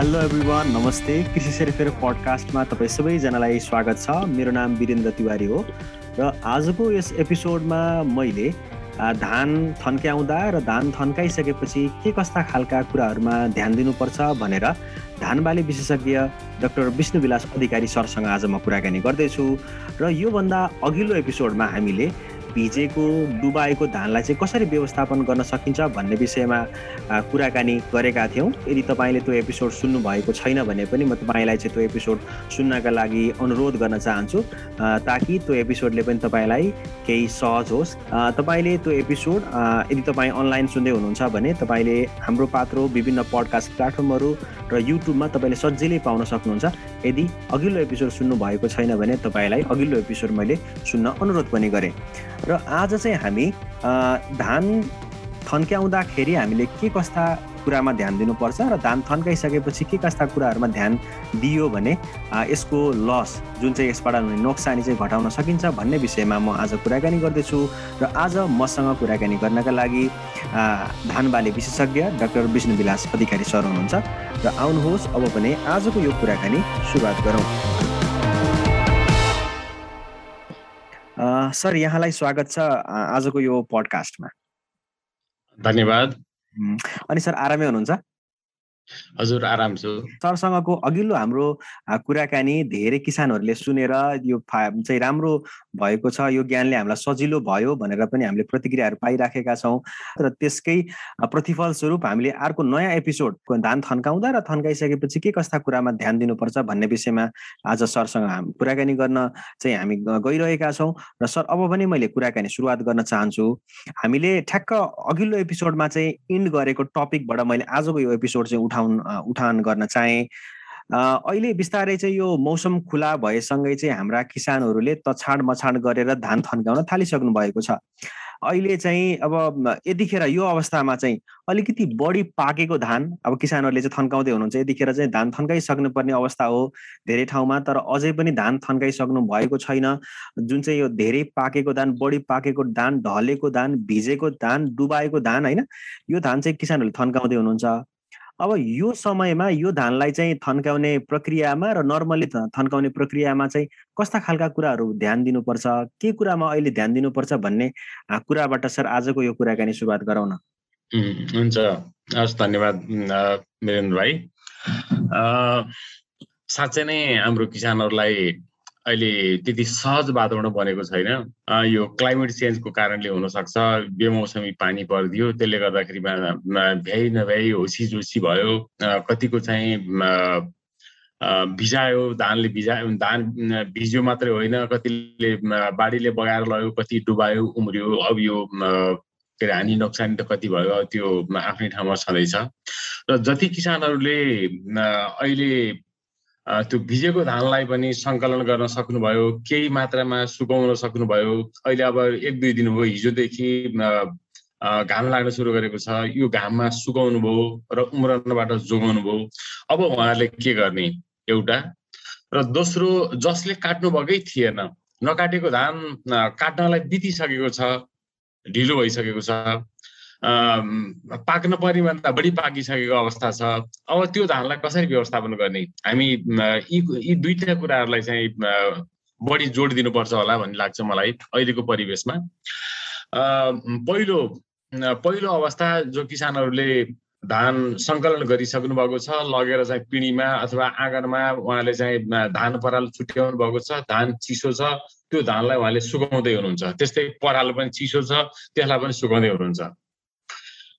Hello everyone नमस्ते। कृषि सेरेफेर पडकास्टमा तपाईँ सबैजनालाई स्वागत छ। मेरो नाम वीरेन्द्र तिवारी हो। र आजको यस एपिसोडमा मैले धान थन्क्याउँदा र धान थन्काइसकेपछि के कस्ता खालका कुराहरूमा ध्यान दिनुपर्छ भनेर धान बाली विशेषज्ञ डाक्टर विष्णु विलास अधिकारी सरसँग आज म कुराकानी गर्दैछु। र योभन्दा अघिल्लो एपिसोडमा हामीले भिजेको डुबाएको धानलाई चाहिँ कसरी व्यवस्थापन गर्न सकिन्छ भन्ने विषयमा कुराकानी गरेका थियौँ। यदि तपाईँले त्यो एपिसोड सुन्नुभएको छैन भने पनि म तपाईँलाई चाहिँ त्यो एपिसोड सुन्नका लागि अनुरोध गर्न चाहन्छु। ताकि त्यो एपिसोडले पनि तपाईँलाई केही सहज होस्। तपाईँले त्यो एपिसोड यदि तपाईँ अनलाइन सुन्दै हुनुहुन्छ भने तपाईँले हाम्रो पात्रो विभिन्न पडकास्ट प्लेटफर्महरू र युट्युबमा तपाईँले सजिलै पाउन सक्नुहुन्छ। यदि अघिल्लो एपिसोड सुन्नु भएको छैन भने तपाईँलाई अघिल्लो एपिसोड मैले सुन्न अनुरोध पनि गरेँ। र आज चाहिँ हामी धान थन्क्याउँदाखेरि हामीले के कस्ता कुरामा ध्यान दिनुपर्छ र धान थन्काइसकेपछि के कस्ता कुराहरूमा ध्यान दियो भने यसको लस जुन चाहिँ यसबाट हुने नोक्सानी चाहिँ घटाउन सकिन्छ भन्ने विषयमा म आज कुराकानी गर्दैछु र आज मसँग कुराकानी गर्नका लागि धान बाली विशेषज्ञ डाक्टर विष्णु विलास अधिकारी सर हुनुहुन्छ र आउनुहोस् अब भने आजको यो कुराकानी सुरुवात गरौँ। सर यहाँलाई स्वागत छ आजको यो पडकास्टमा। धन्यवाद। अनि सर आरामै हुनुहुन्छ? हजुर आराम छु। सरसँगको अघिल्लो हाम्रो कुराकानी धेरै किसानहरूले सुनेर यो चाहिँ राम्रो भएको छ यो ज्ञानले हामीलाई सजिलो भयो भनेर पनि हामीले प्रतिक्रियाहरू पाइराखेका छौँ। र त्यसकै प्रतिफल स्वरूप हामीले अर्को नयाँ एपिसोड धान थन्काउँदा र थन्काइसकेपछि के कस्ता कुरामा ध्यान दिनुपर्छ भन्ने विषयमा आज सरसँग कुराकानी गर्न चाहिँ हामी गइरहेका छौँ। र सर अब पनि मैले कुराकानी सुरुवात गर्न चाहन्छु। हामीले ठ्याक्क अघिल्लो एपिसोडमा चाहिँ इन्ड गरेको टपिकबाट मैले आजको यो एपिसोड चाहिँ उठाउन उठान गर्न चाहेँ। अहिले बिस्तारै चाहिँ यो मौसम खुला भएसँगै चाहिँ हाम्रा किसानहरूले तछाड मछाड गरेर धान थन्काउन थालिसक्नु भएको छ। अहिले चाहिँ अब यतिखेर यो अवस्थामा चाहिँ अलिकति बढी पाकेको धान अब किसानहरूले चाहिँ थन्काउँदै हुनुहुन्छ। यतिखेर चाहिँ धान थन्काइसक्नु पर्ने अवस्था हो धेरै ठाउँमा तर अझै पनि धान थन्काइसक्नु भएको छैन। जुन चाहिँ यो धेरै पाकेको धान बढी पाकेको धान ढलेको धान भिजेको धान डुबाएको धान होइन यो धान चाहिँ किसानहरूले थन्काउँदै हुनुहुन्छ। अब यो समयमा यो धानलाई चाहिँ थन्काउने प्रक्रियामा र नर्मली थन्काउने प्रक्रियामा चाहिँ कस्ता खालका कुराहरू ध्यान दिनुपर्छ? के कुरामा अहिले ध्यान दिनुपर्छ भन्ने कुराबाट सर आजको यो कुराकानी सुरुवात गरौँ न। हुन्छ। हस् धन्यवाद वीरेन्द्र भाइ। साँच्चै नै हाम्रो किसानहरूलाई अहिले त्यति सहज वातावरण बनेको छैन। यो क्लाइमेट चेन्जको कारणले हुनसक्छ। बेमौसमी पानी परिदियो। त्यसले गर्दाखेरिमा भ्याइ नभ्याइ होसी जोसी भयो कतिको चाहिँ भिजायो। धानले भिजायो धान भिज्यो मात्रै होइन। कतिले बाढीले बगाएर लग्यो कति डुबायो उम्रियो अब यो के अरे हानि नोक्सानी त कति भयो त्यो आफ्नै ठाउँमा छँदैछ। र जति किसानहरूले अहिले त्यो भिजेको धानलाई पनि सङ्कलन गर्न सक्नुभयो केही मात्रामा सुकाउन सक्नुभयो। अहिले अब एक दुई दिन भयो हिजोदेखि घाम लाग्न सुरु गरेको छ। यो घाममा सुकाउनु भयो र उम्रनबाट जोगाउनु भयो अब उहाँहरूले के गर्ने? एउटा र दोस्रो जसले काट्नुभएकै थिएन नकाटेको धान काट्नलाई बितिसकेको छ ढिलो भइसकेको छ। पाक्न पर्नेभन्दा बढी पाकिसकेको अवस्था छ। अब त्यो धानलाई कसरी व्यवस्थापन गर्ने? हामी यी यी दुईटा कुराहरूलाई चाहिँ बढी जोड दिनुपर्छ होला भन्ने लाग्छ मलाई अहिलेको परिवेशमा। पहिलो पहिलो अवस्था जो किसानहरूले धान सङ्कलन गरिसक्नु भएको छ लगेर चाहिँ पिँढीमा अथवा आँगनमा उहाँले चाहिँ धान पराल छुट्याउनु भएको छ धान चिसो छ त्यो धानलाई उहाँले सुकाउँदै हुनुहुन्छ। त्यस्तै पराल पनि चिसो छ त्यसलाई पनि सुकाउँदै हुनुहुन्छ।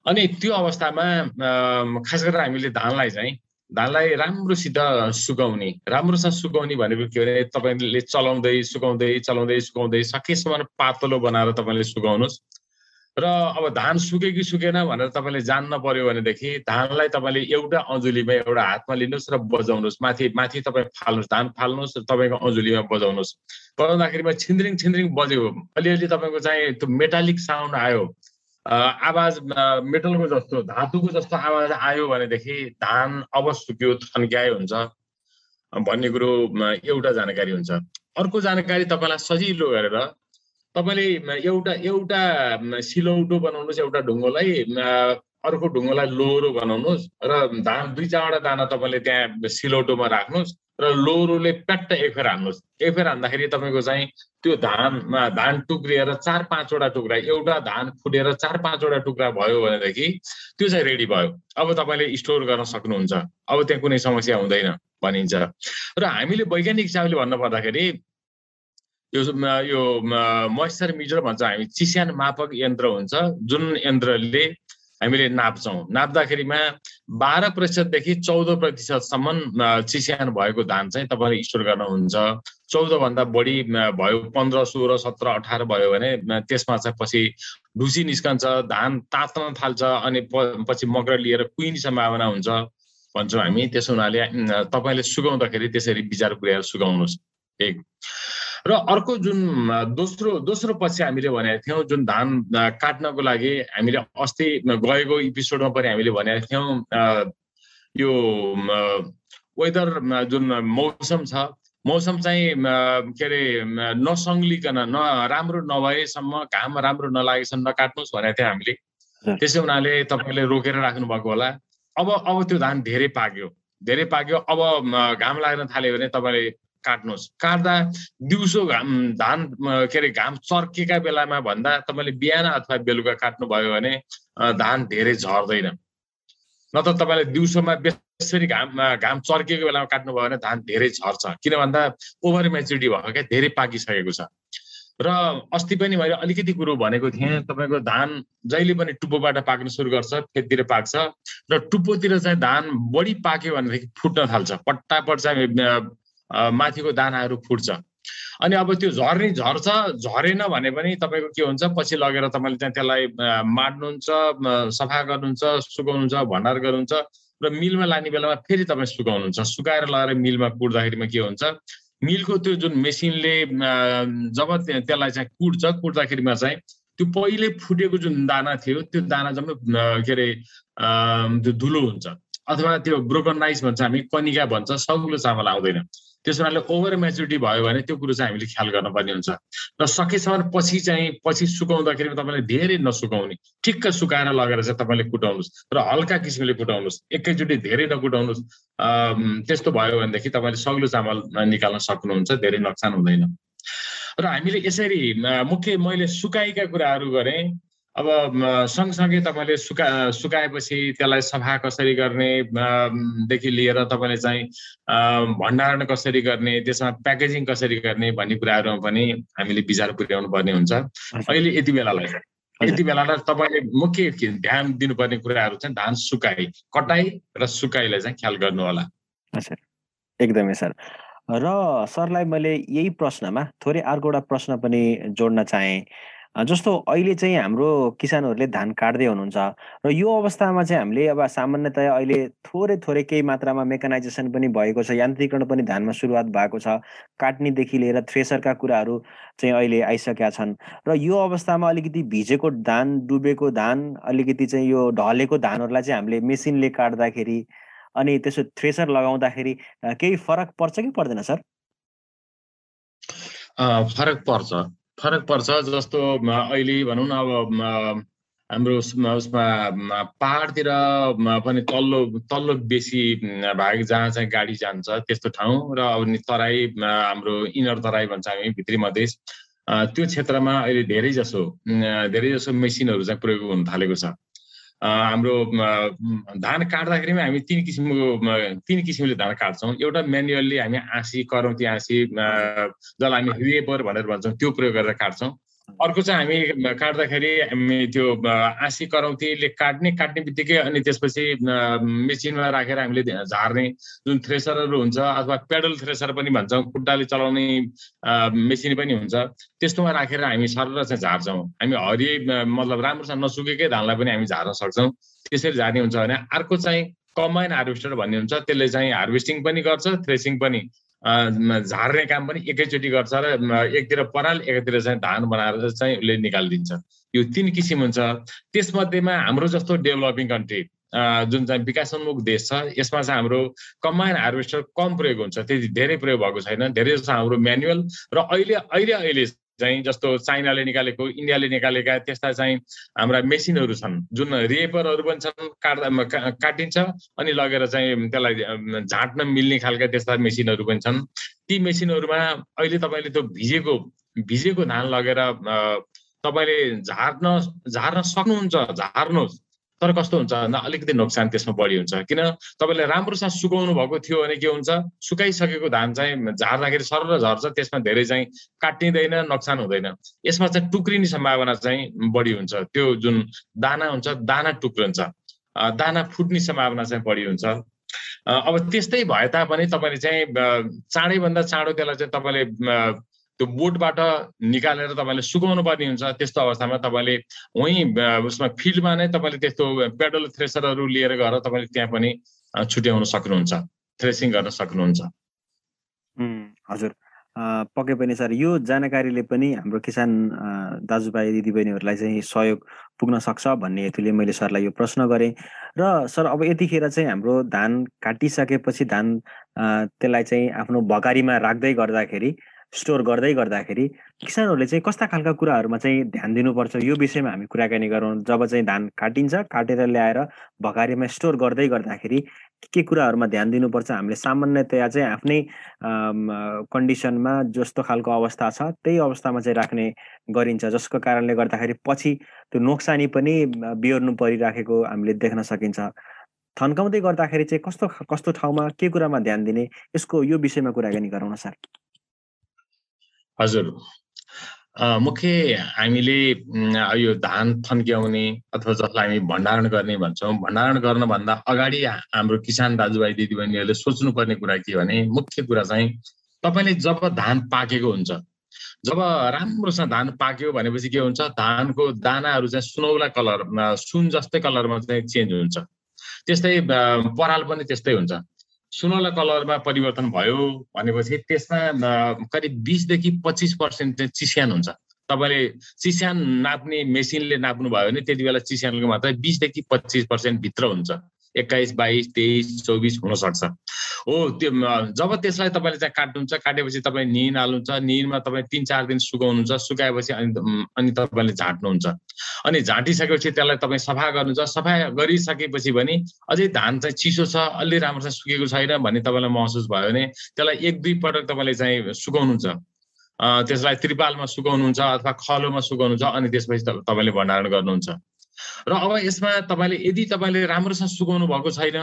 अनि त्यो अवस्थामा खास गरेर हामीले धानलाई चाहिँ धानलाई राम्रोसित सुकाउने राम्रोसँग सुकाउने भनेको के भने तपाईँले चलाउँदै सुकाउँदै चलाउँदै सुकाउँदै सकेसम्म पातलो बनाएर तपाईँले सुकाउनुहोस्। र अब धान सुके कि सुकेन भनेर तपाईँले जान्न पर्यो भनेदेखि धानलाई तपाईँले एउटा अजुलीमा एउटा हातमा लिनुहोस् र बजाउनुहोस्। माथि माथि तपाईँ फाल्नुहोस् धान फाल्नुहोस् र तपाईँको अजुलीमा बजाउनुहोस्। बजाउँदाखेरिमा छिन्द्रिङ छिन्द्रिङ बज्यो। अलिअलि तपाईँको चाहिँ त्यो मेटालिक साउन्ड आयो। आवाज मेटलको जस्तो धातुको जस्तो आवाज आयो भनेदेखि धान अब सुक्यो थन्क्यायो हुन्छ भन्ने कुरो एउटा जानकारी हुन्छ। अर्को जानकारी तपाईँलाई सजिलो गरेर तपाईँले एउटा एउटा सिलौटो बनाउनुहोस् एउटा ढुङ्गोलाई अर्को ढुङ्गालाई लोहोरो बनाउनुहोस् र धान दुई चारवटा दाना तपाईँले त्यहाँ सिलौटोमा राख्नुहोस् र लोहोरोले प्याट्ट एकफेर हान्नुहोस्। एकफेर हान्दाखेरि तपाईँको चाहिँ त्यो धानमा धान टुक्रिएर चार पाँचवटा टुक्रा एउटा धान फुटेर चार पाँचवटा टुक्रा भयो भनेदेखि त्यो चाहिँ रेडी भयो। अब तपाईँले स्टोर गर्न सक्नुहुन्छ। अब त्यहाँ कुनै समस्या हुँदैन भनिन्छ। र हामीले वैज्ञानिक हिसाबले भन्नु पर्दाखेरि यो यो मोइस्चर मिटर भन्छ हामी चिस्यान मापक यन्त्र हुन्छ जुन यन्त्रले हामीले नाप्छौँ। नाप्दाखेरिमा बाह्र प्रतिशतदेखि चौध प्रतिशतसम्म चिस्यान भएको धान चाहिँ तपाईँले स्टोर गर्नुहुन्छ। चौधभन्दा बढी भयो पन्ध्र सोह्र सत्र अठार भयो भने त्यसमा चाहिँ पछि ढुसी निस्कन्छ धान तात्न थाल्छ अनि पछि मकर लिएर कुहिने सम्भावना हुन्छ। भन्छौँ हामी त्यसो हुनाले तपाईँले सुगाउँदाखेरि त्यसरी विचार पुर्याएर सुगाउनुहोस्। एक। र अर्को जुन दोस्रो दोस्रो पक्ष हामीले भनेका थियौँ जुन धान काट्नको लागि हामीले अस्ति गएको इपिसोडमा पनि हामीले भनेका थियौँ यो वेदर जुन मौसम छ मौसम चाहिँ के अरे नसङ्लिकन न राम्रो नभएसम्म घाम राम्रो नलागेसम्म नकाट्नुहोस् भनेको थियो हामीले। त्यसै हुनाले तपाईँले रोकेर राख्नु भएको होला। अब अब त्यो धान धेरै पाक्यो। धेरै पाक्यो। अब घाम लाग्न थाल्यो भने तपाईँले काट्नुहोस्। काट्दा दिउँसो घाम धान के अरे घाम चर्केका बेलामा भन्दा तपाईँले बिहान अथवा बेलुका काट्नुभयो भने धान धेरै झर्दैन। नत्र तपाईँले दिउँसोमा बेसरी घाम घाम चर्केको बेलामा काट्नुभयो भने धान धेरै झर्छ। किन भन्दा ओभर मेच्युरिटी भएको क्या धेरै पाकिसकेको छ। र अस्ति पनि मैले अलिकति कुरो भनेको थिएँ तपाईँको धान जहिले पनि टुप्पोबाट पाक्न सुरु गर्छ खेततिर पाक्छ र टुप्पोतिर चाहिँ धान बढी पाक्यो भनेदेखि फुट्न थाल्छ। पट्टापट चाहिँ माथिको दानाहरू फुट्छ। अनि अब त्यो झर्ने झर्छ झरेन भने पनि तपाईँको के हुन्छ पछि लगेर तपाईँले त्यहाँ त्यसलाई माड्नुहुन्छ सफा गर्नुहुन्छ सुकाउनुहुन्छ भण्डार गर्नुहुन्छ र मिलमा लाने बेलामा फेरि तपाईँ सुकाउनुहुन्छ। सुकाएर लगाएर मिलमा कुट्दाखेरिमा के हुन्छ मिलको त्यो जुन मेसिनले जब त्यसलाई चाहिँ कुट्छ कुट्दाखेरिमा चाहिँ त्यो पहिले फुटेको जुन दाना थियो त्यो दाना जम्मै के अरे त्यो धुलो हुन्छ। अथवा त्यो ब्रोकन राइस भन्छ हामी कनिका भन्छ सग्लो चामल आउँदैन। त्यस कारणले ओभर मेच्युरिटी भयो भने त्यो कुरो चाहिँ हामीले ख्याल गर्नुपर्ने हुन्छ। र सकेसम्म पछि चाहिँ पछि सुकाउँदाखेरि तपाईँले धेरै नसुकाउने ठिक्क सुकाएर लगेर चाहिँ तपाईँले कुटाउनुहोस् र हल्का किसिमले कुटाउनुहोस् एकैचोटि धेरै नकुटाउनुहोस्। त्यस्तो भयो भनेदेखि तपाईँले सग्लो चामल निकाल्न सक्नुहुन्छ धेरै नोक्सान हुँदैन। र हामीले यसरी मुख्य मैले सुकाएका कुराहरू गरेँ। अब सँगसँगै तपाईँले सुका सुकाएपछि त्यसलाई सफा कसरी गर्ने देखि लिएर तपाईँले चाहिँ भण्डारण कसरी गर्ने त्यसमा प्याकेजिङ कसरी गर्ने भन्ने कुराहरूमा पनि हामीले विचार पुर्याउनु पर्ने हुन्छ। अहिले यति बेलालाई यति बेलालाई तपाईँले मुख्य ध्यान दिनुपर्ने कुराहरू चाहिँ धान सुकाइ कटाइ र सुकाइलाई चाहिँ ख्याल गर्नु होला एकदमै सर। र सरलाई मैले यही प्रश्नमा थोरै अर्को एउटा प्रश्न पनि जोड्न चाहेँ। जस्तो अहिले चाहिँ हाम्रो किसानहरूले धान काट्दै हुनुहुन्छ र यो अवस्थामा चाहिँ हामीले अब सामान्यतया अहिले थोरै थोरै केही मात्रामा मेकानाइजेसन पनि भएको छ यान्त्रिकरण पनि धानमा सुरुवात भएको छ काट्नेदेखि लिएर थ्रेसरका कुराहरू चाहिँ अहिले आइसकेका छन् र यो अवस्थामा अलिकति भिजेको धान डुबेको धान अलिकति चाहिँ यो ढलेको धानहरूलाई चाहिँ हामीले मेसिनले काट्दाखेरि अनि त्यसो थ्रेसर लगाउँदाखेरि केही फरक पर्छ कि पर्दैन सर? फरक पर्छ। फरक पर्छ जस्तो अहिले भनौँ न अब हाम्रो उसमा पाहाडतिर पनि तल्लो तल्लो बेसी भाग जहाँ चाहिँ गाडी जान्छ त्यस्तो ठाउँ र अब तराई हाम्रो इनर तराई भन्छ हामी भित्री मधेस त्यो क्षेत्रमा अहिले धेरै जसो धेरै जसो मेसिनहरू चाहिँ प्रयोग हुन थालेको छ। हाम्रो धान काट्दाखेरिमा हामी तिन किसिमको तिन किसिमले धान काट्छौँ। एउटा म्यानुअल्ली हामी आँसी करौती आँसी जसलाई हामी रेपर भनेर भन्छौँ त्यो प्रयोग गरेर काट्छौँ। अर्को चाहिँ हामी काट्दाखेरि हामी त्यो आँसी करौतीले काट्ने काट्ने बित्तिकै अनि त्यसपछि मेसिनमा राखेर हामीले झार्ने जुन थ्रेसरहरू हुन्छ अथवा पेडल थ्रेसर पनि भन्छौँ खुट्टाले चलाउने मेसिन पनि हुन्छ। त्यस्तोमा राखेर हामी सरर चाहिँ झार्छौँ। हामी हरियै मतलब राम्रोसँग नसुकेकै धानलाई पनि हामी झार्न सक्छौँ। त्यसरी झार्ने हुन्छ भने अर्को चाहिँ कम्बाइन हार्भेस्टर भन्ने हुन्छ त्यसले चाहिँ हार्भेस्टिङ पनि गर्छ थ्रेसिङ पनि। झार्ने काम पनि एकैचोटि गर्छ र एकतिर पराल एकतिर चाहिँ धान बनाएर चाहिँ उसले निकालिदिन्छ। यो तिन किसिम हुन्छ। त्यसमध्येमा हाम्रो जस्तो डेभलपिङ कन्ट्री जुन चाहिँ विकासोन्मुख देश छ यसमा चाहिँ हाम्रो कम्बाइन हार्भेस्टर कम प्रयोग हुन्छ। त्यति धेरै प्रयोग भएको छैन। धेरै जस्तो हाम्रो म्यानुअल र अहिले अहिले अहिले चाहिँ जस्तो चाइनाले निकालेको इन्डियाले निकालेका त्यस्ता चाहिँ हाम्रा मेसिनहरू छन् जुन रेपरहरू पनि छन् काट्दा काटिन्छ अनि लगेर चाहिँ त्यसलाई झाँट्न मिल्ने खालका त्यस्ता मेसिनहरू पनि छन्। ती मेसिनहरूमा अहिले तपाईँले त्यो भिजेको भिजेको धान लगेर तपाईँले झार्न झार्न सक्नुहुन्छ झार्नुहोस्। तर कस्तो हुन्छ? भन्दा अलिकति नोक्सान त्यसमा बढी हुन्छ। किन तपाईँले राम्रोसँग सुकाउनु भएको थियो भने के हुन्छ? सुकाइसकेको धान चाहिँ झार्दाखेरि सरर झर्छ त्यसमा धेरै चाहिँ काटिँदैन नोक्सान हुँदैन। यसमा चाहिँ टुक्रिने सम्भावना चाहिँ बढी हुन्छ। त्यो जुन दाना हुन्छ दाना टुक्रिन्छ। दाना फुट्ने सम्भावना चाहिँ बढी हुन्छ। अब त्यस्तै भए तापनि तपाईँले चाहिँ चाँडैभन्दा चाँडो त्यसलाई चाहिँ तपाईँले त्यो बोटबाट निकालेर तपाईँले सुकाउनु पर्ने हुन्छ त्यस्तो अवस्थामा तपाईँले वहीँ उसमा फिल्डमा नै तपाईँले त्यस्तो पेडल थ्रेसरहरू लिएर गएर तपाईँले त्यहाँ पनि छुट्याउन सक्नुहुन्छ थ्रेसिङ गर्न सक्नुहुन्छ। हजुर। पक्कै पनि सर यो जानकारीले पनि हाम्रो किसान दाजुभाइ दिदीबहिनीहरूलाई चाहिँ सहयोग पुग्न सक्छ भन्ने हेतुले मैले सरलाई यो प्रश्न गरेँ। र सर अब यतिखेर चाहिँ हाम्रो धान काटिसकेपछि धान त्यसलाई चाहिँ आफ्नो भकारीमा राख्दै गर्दाखेरि स्टोर गर्दै गर्दाखेरि किसानहरूले चाहिँ कस्ता खालका कुराहरूमा चाहिँ ध्यान दिनुपर्छ? यो विषयमा हामी कुराकानी गरौँ। जब चाहिँ धान काटिन्छ काटेर ल्याएर भकारीमा स्टोर गर्दै गर्दाखेरि के कुराहरूमा ध्यान दिनुपर्छ? हामीले सामान्यतया चाहिँ आफ्नै कन्डिसनमा जस्तो खालको अवस्था छ त्यही अवस्थामा चाहिँ राख्ने गरिन्छ। जसको कारणले गर्दाखेरि पछि त्यो नोक्सानी पनि बिहोर्नु परिराखेको हामीले देख्न सकिन्छ। थन्काउँदै गर्दाखेरि चाहिँ कस्तो कस्तो ठाउँमा के कुरामा ध्यान दिने? यसको यो विषयमा कुराकानी गरौँ न सर। हजुर। मुख्य हामीले यो धान थन्क्याउने अथवा जसलाई हामी भण्डारण गर्ने भन्छौँ भण्डारण गर्नभन्दा अगाडि हाम्रो किसान दाजुभाइ दिदीबहिनीहरूले सोच्नुपर्ने कुरा के भने मुख्य कुरा चाहिँ तपाईँले जब धान पाकेको हुन्छ जब राम्रोसँग धान पाक्यो भनेपछि के हुन्छ धानको दानाहरू चाहिँ सुनौला कलर सुन जस्तै कलरमा चाहिँ चेन्ज हुन्छ। त्यस्तै पराल पनि त्यस्तै हुन्छ। सुनौला कलरमा परिवर्तन भयो भनेपछि त्यसमा करिब बिसदेखि पच्चिस पर्सेन्ट चाहिँ चिस्यान हुन्छ। तपाईँले चिस्यान नाप्ने मेसिनले नाप्नुभयो भने त्यति बेला चिस्यानको मात्रा बिसदेखि पच्चिस पर्सेन्ट भित्र हुन्छ। एक्काइस बाइस तेइस चौबिस हुनसक्छ। हो त्यो जब त्यसलाई तपाईँले चाहिँ काट्नुहुन्छ काटेपछि तपाईँ निन हाल्नुहुन्छ निनमा तपाईँ तिन चार दिन सुकाउनुहुन्छ सुकाएपछि अनि अनि तपाईँले झाँट्नुहुन्छ। अनि झाँटिसकेपछि त्यसलाई तपाईँ सफा गर्नुहुन्छ सफा गरिसकेपछि पनि अझै धान चाहिँ चिसो छ अलि राम्रोसँग सुकेको छैन भन्ने तपाईँलाई महसुस भयो भने त्यसलाई एक दुई पटक तपाईँले चाहिँ सुकाउनुहुन्छ। त्यसलाई त्रिपालमा सुकाउनुहुन्छ अथवा खलोमा सुकाउनुहुन्छ अनि त्यसपछि तपाईँले भण्डारण गर्नुहुन्छ। र अब यसमा तपाईँले यदि तपाईँले राम्रोसँग सुकाउनु भएको छैन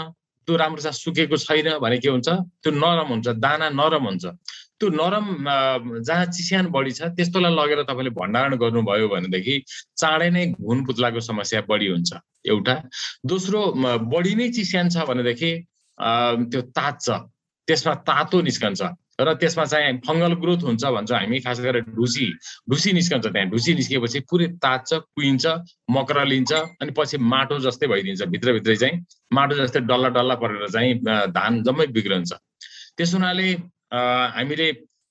त्यो राम्रोसँग सुकेको छैन भने के हुन्छ? त्यो नरम हुन्छ दाना नरम हुन्छ। त्यो नरम जहाँ चिस्यान बढी छ त्यस्तोलाई लगेर तपाईँले भण्डारण गर्नुभयो भनेदेखि चाँडै नै घुन पुत्लाको समस्या बढी हुन्छ एउटा। दोस्रो बढी नै चिस्यान छ भनेदेखि त्यो तात्छ। त्यसमा तातो निस्कन्छ। र त्यसमा चाहिँ फङ्गल ग्रोथ हुन्छ भन्छ। हामी खास गरेर ढुसी ढुसी निस्कन्छ त्यहाँ। ढुसी निस्किएपछि पुरै तात्छ कुहिन्छ मकर लिन्छ अनि पछि माटो जस्तै भइदिन्छ। भित्रभित्रै चाहिँ माटो जस्तै डल्ला डल्ला परेर चाहिँ धान जम्मै बिग्रन्छ। त्यस हुनाले हामीले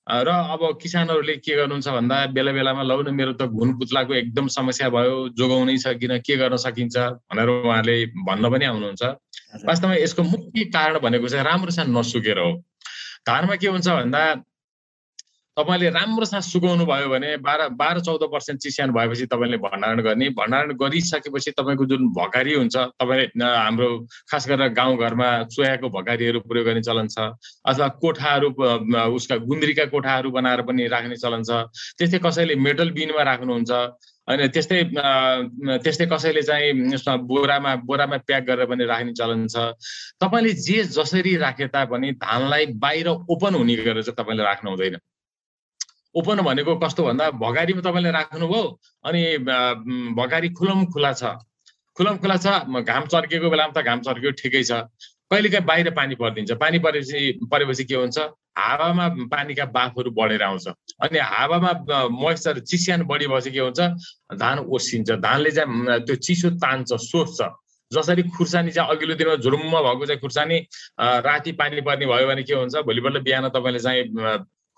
र अब किसानहरूले के गर्नुहुन्छ भन्दा बेला बेलामा लौ न मेरो त घुन पुत्लाको एकदम समस्या भयो जोगाउनै सकिन के गर्न सकिन्छ? भनेर उहाँले भन्न पनि आउनुहुन्छ। वास्तवमा यसको मुख्य कारण भनेको चाहिँ राम्रोसँग नसुकेर हो। धानमा के हुन्छ भन्दा तपाईँले राम्रोसँग सुकाउनु भयो भने बाह्र बाह्र चौध पर्सेन्ट चिस्यान भएपछि तपाईँले भण्डारण गर्ने। भण्डारण गरिसकेपछि तपाईँको जुन भकारी हुन्छ तपाईँले हाम्रो खास गरेर गाउँघरमा चोयाको भकारीहरू प्रयोग गर्ने चलन छ अथवा कोठाहरू उसका गुन्द्रीका कोठाहरू बनाएर पनि राख्ने चलन छ। त्यस्तै कसैले मेटल बिनमा राख्नुहुन्छ अनि त्यस्तै त्यस्तै कसैले चाहिँ यसमा बोरामा बोरामा प्याक गरेर पनि राख्ने चलन छ। तपाईँले जे जसरी राखे तापनि धानलाई बाहिर ओपन हुने गरेर चाहिँ तपाईँले राख्नु हुँदैन। ओपन भनेको कस्तो भन्दा भगारीमा तपाईँले राख्नुभयो अनि भगारी खुलम खुला छ। खुलम खुला छ घाम चर्किएको बेलामा त घाम चर्कियो ठिकै छ। कहिलेकाहीँ बाहिर पानी परिदिन्छ। पानी परेपछि परेपछि के हुन्छ? हावामा पानीका बाफहरू बढेर आउँछ। अनि हावामा मोइस्चर चिस्यान बढी भएपछि के हुन्छ? धान ओसिन्छ। धानले चाहिँ त्यो चिसो तान्छ सोच्छ जसरी खुर्सानी चाहिँ अघिल्लो दिनमा झुरुम्म भएको चाहिँ खुर्सानी राति पानी पर्ने भयो भने के हुन्छ? भोलिपल्ट बिहान तपाईँले चाहिँ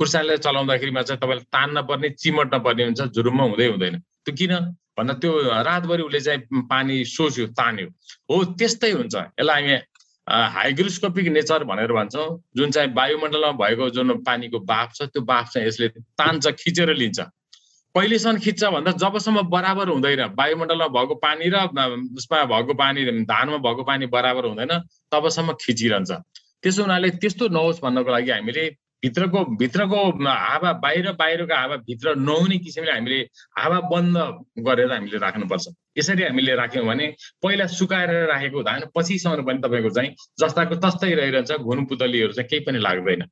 खुर्सानीलाई चलाउँदाखेरिमा चाहिँ तपाईँले तान्न पर्ने चिमट्न पर्ने हुन्छ झुरुम्म हुँदै हुँदैन। त्यो किन? भन्दा त्यो रातभरि उसले चाहिँ पानी सोच्यो तान्यो। हो त्यस्तै हुन्छ। यसलाई हामी हाइग्रोस्कोपिक नेचर भनेर भन्छौँ। जुन चाहिँ वायुमण्डलमा भएको जुन पानीको बाफ छ त्यो बाफ चाहिँ यसले तान्छ खिचेर लिन्छ। कहिलेसम्म खिच्छ भन्दा जबसम्म बराबर हुँदैन। वायुमण्डलमा भएको पानी र उसमा भएको पानी धानमा भएको पानी बराबर हुँदैन तबसम्म खिचिरहन्छ। त्यसो हुनाले त्यस्तो नहोस् भन्नको लागि हामीले भित्रको भित्रको हावा बाहिर बाहिरको हावा भित्र नहुने किसिमले हामीले हावा बन्द गरेर हामीले राख्नुपर्छ। यसरी हामीले राख्यौँ भने पहिला सुकाएर राखेको धान पछिसम्म पनि तपाईँको चाहिँ जस्ताको तस्तै रहिरहन्छ घुन पुतलीहरू चाहिँ केही पनि लाग्दैन।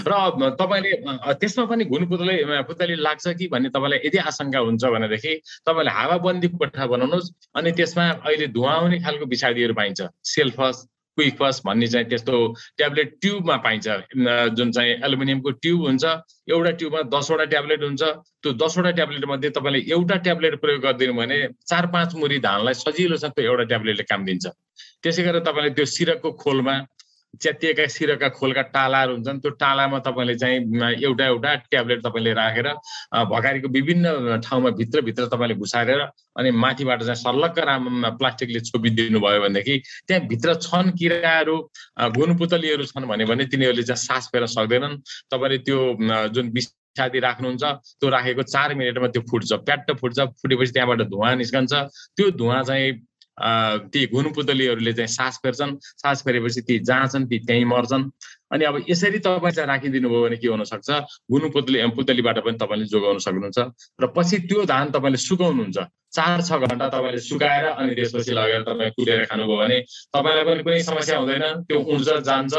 र तपाईँले त्यसमा पनि घुन पुतली पुतली लाग्छ कि भन्ने तपाईँलाई यदि आशंका हुन्छ भनेदेखि तपाईँले हावाबन्दी कोठा बनाउनुहोस् अनि त्यसमा अहिले धुवा आउने खालको विषादीहरू पाइन्छ। सेल्फस क्विकफस भन्ने चाहिँ त्यस्तो ट्याब्लेट ट्युबमा पाइन्छ। जुन चाहिँ एलुमिनियमको ट्युब हुन्छ एउटा ट्युबमा दसवटा ट्याब्लेट हुन्छ। त्यो दसवटा ट्याब्लेट मध्ये तपाईँले एउटा ट्याब्लेट प्रयोग गरिदिनु भने चार पाँच मुरी धानलाई सजिलोसँग त्यो एउटा ट्याब्लेटले काम दिन्छ। त्यसै गरेर तपाईँले त्यो सिरकको खोलमा च्यातिएका सिरका खोलका टालाहरू हुन्छन् त्यो टालामा तपाईँले चाहिँ एउटा एउटा ट्याब्लेट तपाईँले राखेर भगारीको विभिन्न ठाउँमा भित्रभित्र तपाईँले घुसारेर अनि माथिबाट चाहिँ सर्लक्क राममा प्लास्टिकले छोपिदिनु भयो भनेदेखि त्यहाँ भित्र छन् किराहरू गुणपुतलीहरू छन् भने तिनीहरूले चाहिँ सास फेर्न सक्दैनन्। तपाईँले त्यो जुन विषादी राख्नुहुन्छ त्यो राखेको चार मिनटमा त्यो फुट्छ प्याट्ट फुट्छ फुटेपछि त्यहाँबाट धुवा निस्कन्छ। त्यो धुवा चाहिँ ती घुनपुतलीहरूले चाहिँ सास फेर्छन्। सास फेरेपछि ती जाँछन् ती त्यहीँ मर्छन्। अनि अब यसरी तपाईँ चाहिँ राखिदिनु भयो भने के हुनसक्छ घुनुपुतली पुतलीबाट पनि तपाईँले जोगाउन सक्नुहुन्छ। र पछि त्यो धान तपाईँले सुकाउनुहुन्छ। चार छ घन्टा तपाईँले सुकाएर अनि त्यसपछि लगेर तपाईँ कुटेर खानुभयो भने तपाईँलाई पनि कुनै समस्या हुँदैन। त्यो उर्जा जान्छ।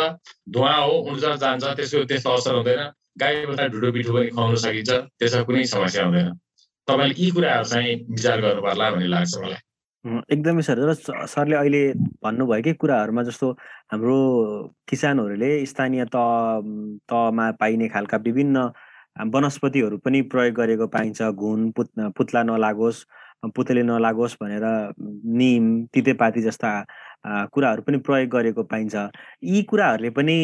धुवा हो उर्जा जान्छ। त्यसको त्यस्तो असर हुँदैन। गाईबाट ढुडो पिठो पनि खुवाउन सकिन्छ। त्यसमा कुनै समस्या हुँदैन। तपाईँले यी कुराहरू चाहिँ विचार गर्नु पर्ला भन्ने लाग्छ मलाई। एकदमै सर। र सरले अहिले भन्नुभएकै कुराहरूमा जस्तो हाम्रो किसानहरूले स्थानीय तह तहमा पाइने खालका विभिन्न वनस्पतिहरू पनि प्रयोग गरेको पाइन्छ। घुन पुत पुत्ला नलागोस् पुतले नलागोस् भनेर निम तितेपाती जस्ता कुराहरू पनि प्रयोग गरेको पाइन्छ। यी कुराहरूले पनि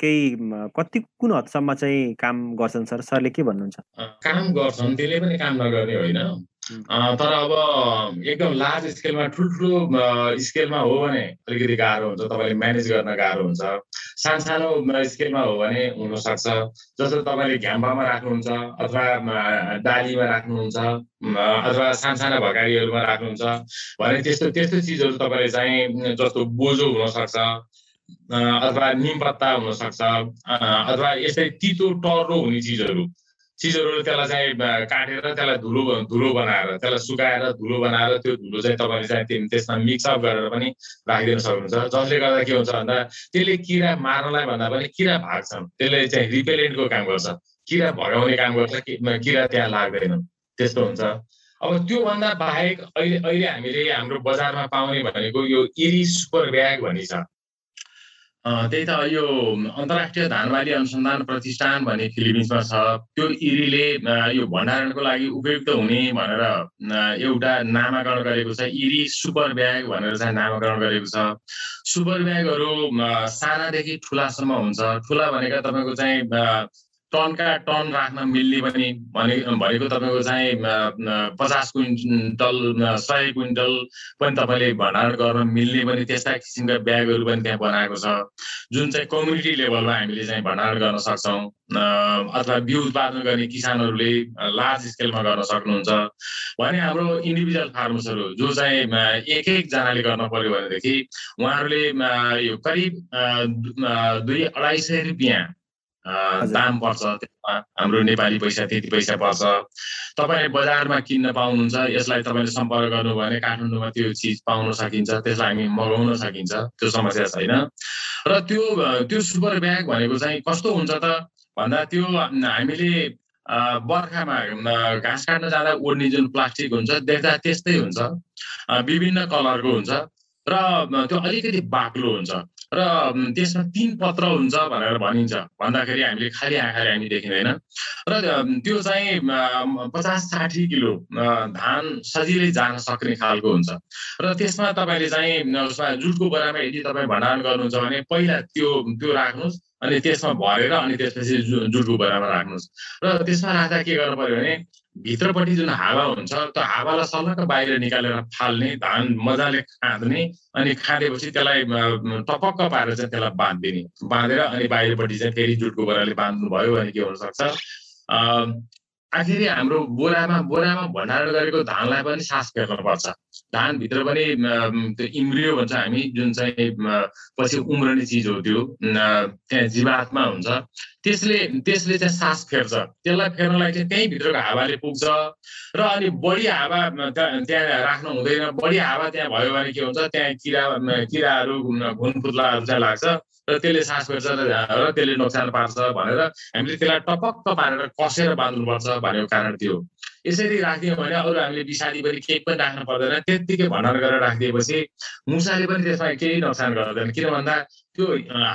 केही कति कुन हदसम्म चाहिँ काम गर्छन् सर? सरले के भन्नुहुन्छ? काम गर्छन्। त्यसले पनि काम नगर्ने होइन। तर अब एकदम लार्ज स्केलमा ठुल्ठुलो स्केलमा हो भने अलिकति गाह्रो हुन्छ तपाईँले म्यानेज गर्न गाह्रो हुन्छ। सानसानो स्केलमा हो भने हुनसक्छ। जस्तो तपाईँले घ्याम्बामा राख्नुहुन्छ अथवा डालीमा राख्नुहुन्छ अथवा सानसाना भगाडीहरूमा राख्नुहुन्छ भने त्यस्तो त्यस्तो चिजहरू तपाईँले चाहिँ जस्तो बोजो हुनसक्छ अथवा निम पत्ता हुनसक्छ अथवा यसरी तितो टर्रो हुने चिजहरू। चिजहरू त्यसलाई चाहिँ काटेर त्यसलाई धुलो धुलो बनाएर त्यसलाई सुकाएर धुलो बनाएर त्यो धुलो चाहिँ तपाईँले चाहिँ त्यसमा मिक्सअप गरेर पनि राखिदिन सक्नुहुन्छ। जसले गर्दा के हुन्छ भन्दा त्यसले किरा मार्नलाई भन्दा पनि किरा भाग्छन्। त्यसले चाहिँ रिपेलेन्टको काम गर्छ। किरा भगाउने काम गर्छ किरा त्यहाँ लाग्दैन। त्यस्तो हुन्छ। अब त्योभन्दा बाहेक अहिले अहिले हामीले हाम्रो बजारमा पाउने भनेको यो इरी सुपर ब्याग भन्ने छ त्यही त यो अन्तर्राष्ट्रिय धानबाली अनुसन्धान प्रतिष्ठान भन्ने फिलिपिन्समा छ। त्यो इरीले यो भण्डारणको लागि उपयुक्त हुने भनेर एउटा नामाकरण गरेको छ। इरी सुपर ब्याग भनेर चाहिँ नामाकरण गरेको छ। सुपर ब्यागहरू सानादेखि ठुलासम्म हुन्छ। ठुला भनेका तपाईँको चाहिँ टनका टन राख्न मिल्ने पनि भने भनेको तपाईँको चाहिँ पचास क्विन्टल सय क्विन्टल पनि तपाईँले भण्डारण गर्न मिल्ने पनि त्यस्ता किसिमका ब्यागहरू पनि त्यहाँ बनाएको छ। जुन चाहिँ कम्युनिटी लेभलमा हामीले चाहिँ भण्डारण गर्न सक्छौँ अथवा बिउ उत्पादन गर्ने किसानहरूले लार्ज स्केलमा गर्न सक्नुहुन्छ। भने हाम्रो इन्डिभिजुअल फार्मर्सहरू जो चाहिँ एक एकजनाले गर्न पर्यो भनेदेखि उहाँहरूले यो करिब दुई अढाई सय रुपियाँ दाम पर्छ त्यसमा। हाम्रो नेपाली पैसा त्यति पैसा पर्छ। तपाईँले बजारमा किन्न पाउनुहुन्छ यसलाई तपाईँले सम्पर्क गर्नुभयो भने काठमाडौँमा त्यो चिज पाउन सकिन्छ त्यसलाई हामी मगाउन सकिन्छ त्यो समस्या छैन। र त्यो त्यो सुपर ब्याग भनेको चाहिँ कस्तो हुन्छ त? भन्दा त्यो हामीले बर्खामा घाँस काट्न जाँदा ओड्ने जुन प्लास्टिक हुन्छ देख्दा त्यस्तै हुन्छ। विभिन्न कलरको हुन्छ। र त्यो अलिकति बाक्लो हुन्छ। र त्यसमा तिन पत्र हुन्छ भनेर भनिन्छ। भन्दाखेरि हामीले खालि आँखाले हामी देखिँदैन। र त्यो चाहिँ पचास साठी किलो धान सजिलै जान सक्ने खालको हुन्छ। र त्यसमा तपाईँले चाहिँ उसमा जुटको बरामा यदि तपाईँ भण्डारण गर्नुहुन्छ भने पहिला त्यो त्यो राख्नुहोस् अनि त्यसमा भरेर अनि त्यसपछि जुटको बरामा राख्नुहोस्। र त्यसमा राख्दा के गर्नु पर्यो भने भित्रपट्टि जुन हावा हुन्छ त्यो हावालाई सल्लक्क बाहिर निकालेर फाल्ने धान मजाले खाँद्ने अनि खाँदेपछि त्यसलाई टपक्क पारेर चाहिँ त्यसलाई बाँधिदिने। बाँधेर अनि बाहिरपट्टि चाहिँ फेरि जुटको बराले बाँध्नु भयो भने के हुनसक्छ? आखिरी हाम्रो बोरामा बोरामा भण्डारण गरेको धानलाई पनि सास फेर्नुपर्छ। धानभित्र पनि त्यो इम्रियो भन्छ हामी जुन चाहिँ पछि उम्रने चिज हो त्यो त्यहाँ जीवात्मा हुन्छ। त्यसले त्यसले चाहिँ सास फेर्छ। त्यसलाई फेर्नलाई चाहिँ त्यहीँ भित्रको हावाले पुग्छ। र अनि बढी हावा त्यहाँ राख्नु हुँदैन। बढी हावा त्यहाँ भयो भने के हुन्छ? त्यहाँ किरा किराहरू घुनफुत्लाहरू चाहिँ लाग्छ। र त्यसले सास फेर्छ र त्यसले नोक्सान पार्छ भनेर हामीले त्यसलाई टपक्क पारेर कसेर बाँध्नुपर्छ भनेको कारण त्यो यसरी राखिदियो भने अरू हामीले विषादी पनि केही पनि राख्नु पर्दैन। त्यत्तिकै भण्डार गरेर राखिदिएपछि मुसाले पनि त्यसमा केही नोक्सान गर्दैन। किन भन्दा त्यो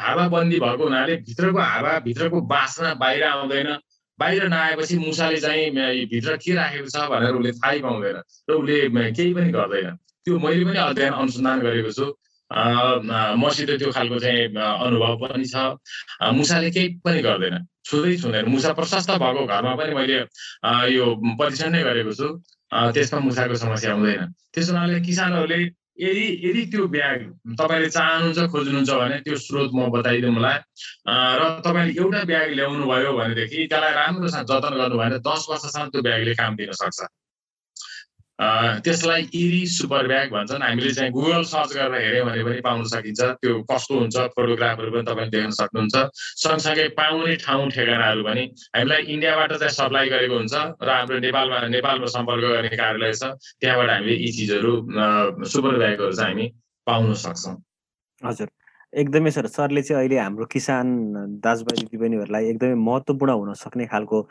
हावाबन्दी भएको हुनाले भित्रको हावा भित्रको बासना बाहिर आउँदैन। बाहिर नआएपछि मुसाले चाहिँ भित्र के राखेको छ भनेर उसले थाहै पाउँदैन र उसले केही पनि गर्दैन। त्यो मैले पनि अध्ययन अनुसन्धान गरेको छु। मसित त्यो खालको चाहिँ अनुभव पनि छ। मुसाले केही पनि गर्दैन। छुँदै छुँदैन मुसा प्रशस्त भएको घरमा पनि मैले यो परीक्षण नै गरेको छु। त्यसमा मुसाको समस्या हुँदैन। त्यस हुनाले किसानहरूले यदि यदि त्यो ब्याग तपाईँले चाहनुहुन्छ खोज्नुहुन्छ भने त्यो स्रोत म बताइदिउँ मलाई र तपाईँले एउटा ब्याग ल्याउनु भयो भनेदेखि त्यसलाई राम्रोसँग जतन गर्नु भएन दस वर्षसम्म त्यो ब्यागले काम दिन सक्छ। त्यसलाई इरी सुपर ब्याग भन्छन्। हामीले चाहिँ गुगल सर्च गरेर हेऱ्यौँ भने पनि पाउन सकिन्छ। त्यो कस्तो हुन्छ? फोटोग्राफहरू पनि तपाईँले देख्न सक्नुहुन्छ। सँगसँगै पाउने ठाउँ ठेगानाहरू पनि। हामीलाई इन्डियाबाट चाहिँ सप्लाई गरेको हुन्छ र हाम्रो नेपालमा नेपालमा सम्पर्क गर्ने कार्यालय छ। त्यहाँबाट हामीले यी चिजहरू सुपर ब्यागहरू चाहिँ हामी पाउन सक्छौँ। हजुर। एकदमै सर सरले चाहिँ अहिले हाम्रो किसान दाजुभाइ दिदीबहिनीहरूलाई एकदमै महत्त्वपूर्ण हुन सक्ने खालको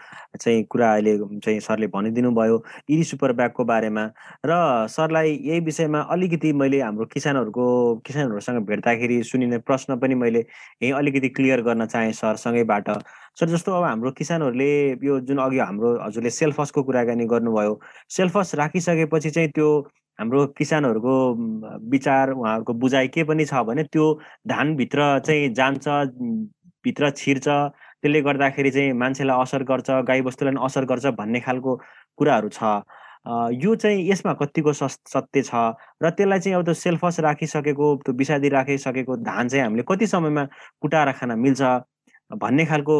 चाहिँ कुरा अहिले चाहिँ सरले भनिदिनु भयो इरी सुपर ब्यागको बारेमा। र सरलाई यही विषयमा अलिकति मैले हाम्रो किसानहरूको किसानहरूसँग भेट्दाखेरि सुनिने प्रश्न पनि मैले यहीँ अलिकति क्लियर गर्न चाहेँ सरसँगैबाट। सर जस्तो अब हाम्रो किसानहरूले यो जुन अघि हाम्रो हजुरले सेल्फसको कुराकानी गर्नुभयो सेल्फस राखिसकेपछि चाहिँ त्यो हाम्रो किसानहरूको विचार उहाँहरूको बुझाइ के पनि छ भने त्यो धानभित्र चाहिँ जान्छ भित्र छिर्छ। त्यसले गर्दाखेरि चाहिँ मान्छेलाई असर गर्छ गाईबस्तुलाई पनि असर गर्छ भन्ने खालको कुराहरू छ। यो चाहिँ यसमा कतिको सत्य छ? र त्यसलाई चाहिँ अब त्यो सेल्फस राखिसकेको त्यो विषादी राखिसकेको धान चाहिँ हामीले कति समयमा कुटाएर खान मिल्छ भन्ने खालको